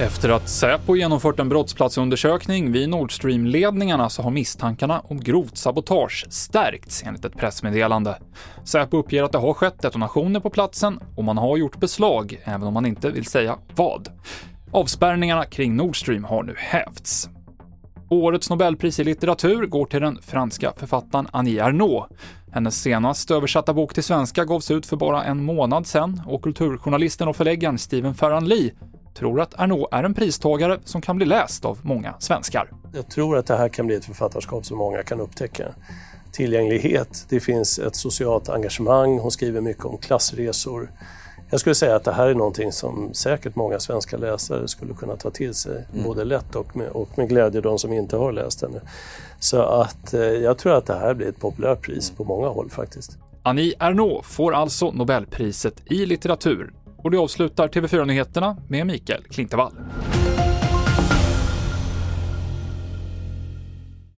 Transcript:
Efter att Säpo genomfört en brottsplatsundersökning vid Nord Stream-ledningarna så har misstankarna om grovt sabotage stärkts enligt ett pressmeddelande. Säpo uppger att det har skett detonationer på platsen och man har gjort beslag, även om man inte vill säga vad. Avspärrningarna kring Nord Stream har nu hävts. Årets Nobelpris i litteratur går till den franska författaren Annie Ernaux. Hennes senast översatta bok till svenska gavs ut för bara en månad sedan och kulturjournalisten och förläggaren Stephen Ferran Lee tror att Ernaux är en pristagare som kan bli läst av många svenskar. Jag tror att det här kan bli ett författarskap som många kan upptäcka. Tillgänglighet, det finns ett socialt engagemang, hon skriver mycket om klassresor. Jag skulle säga att det här är någonting som säkert många svenska läsare skulle kunna ta till sig, mm. både lätt och med, och med glädje de som inte har läst ännu. Så att eh, jag tror att det här blir ett populärt pris på många håll faktiskt. Annie Ernaux får alltså Nobelpriset i litteratur och det avslutar TV4-nyheterna med Mikael Klintevall.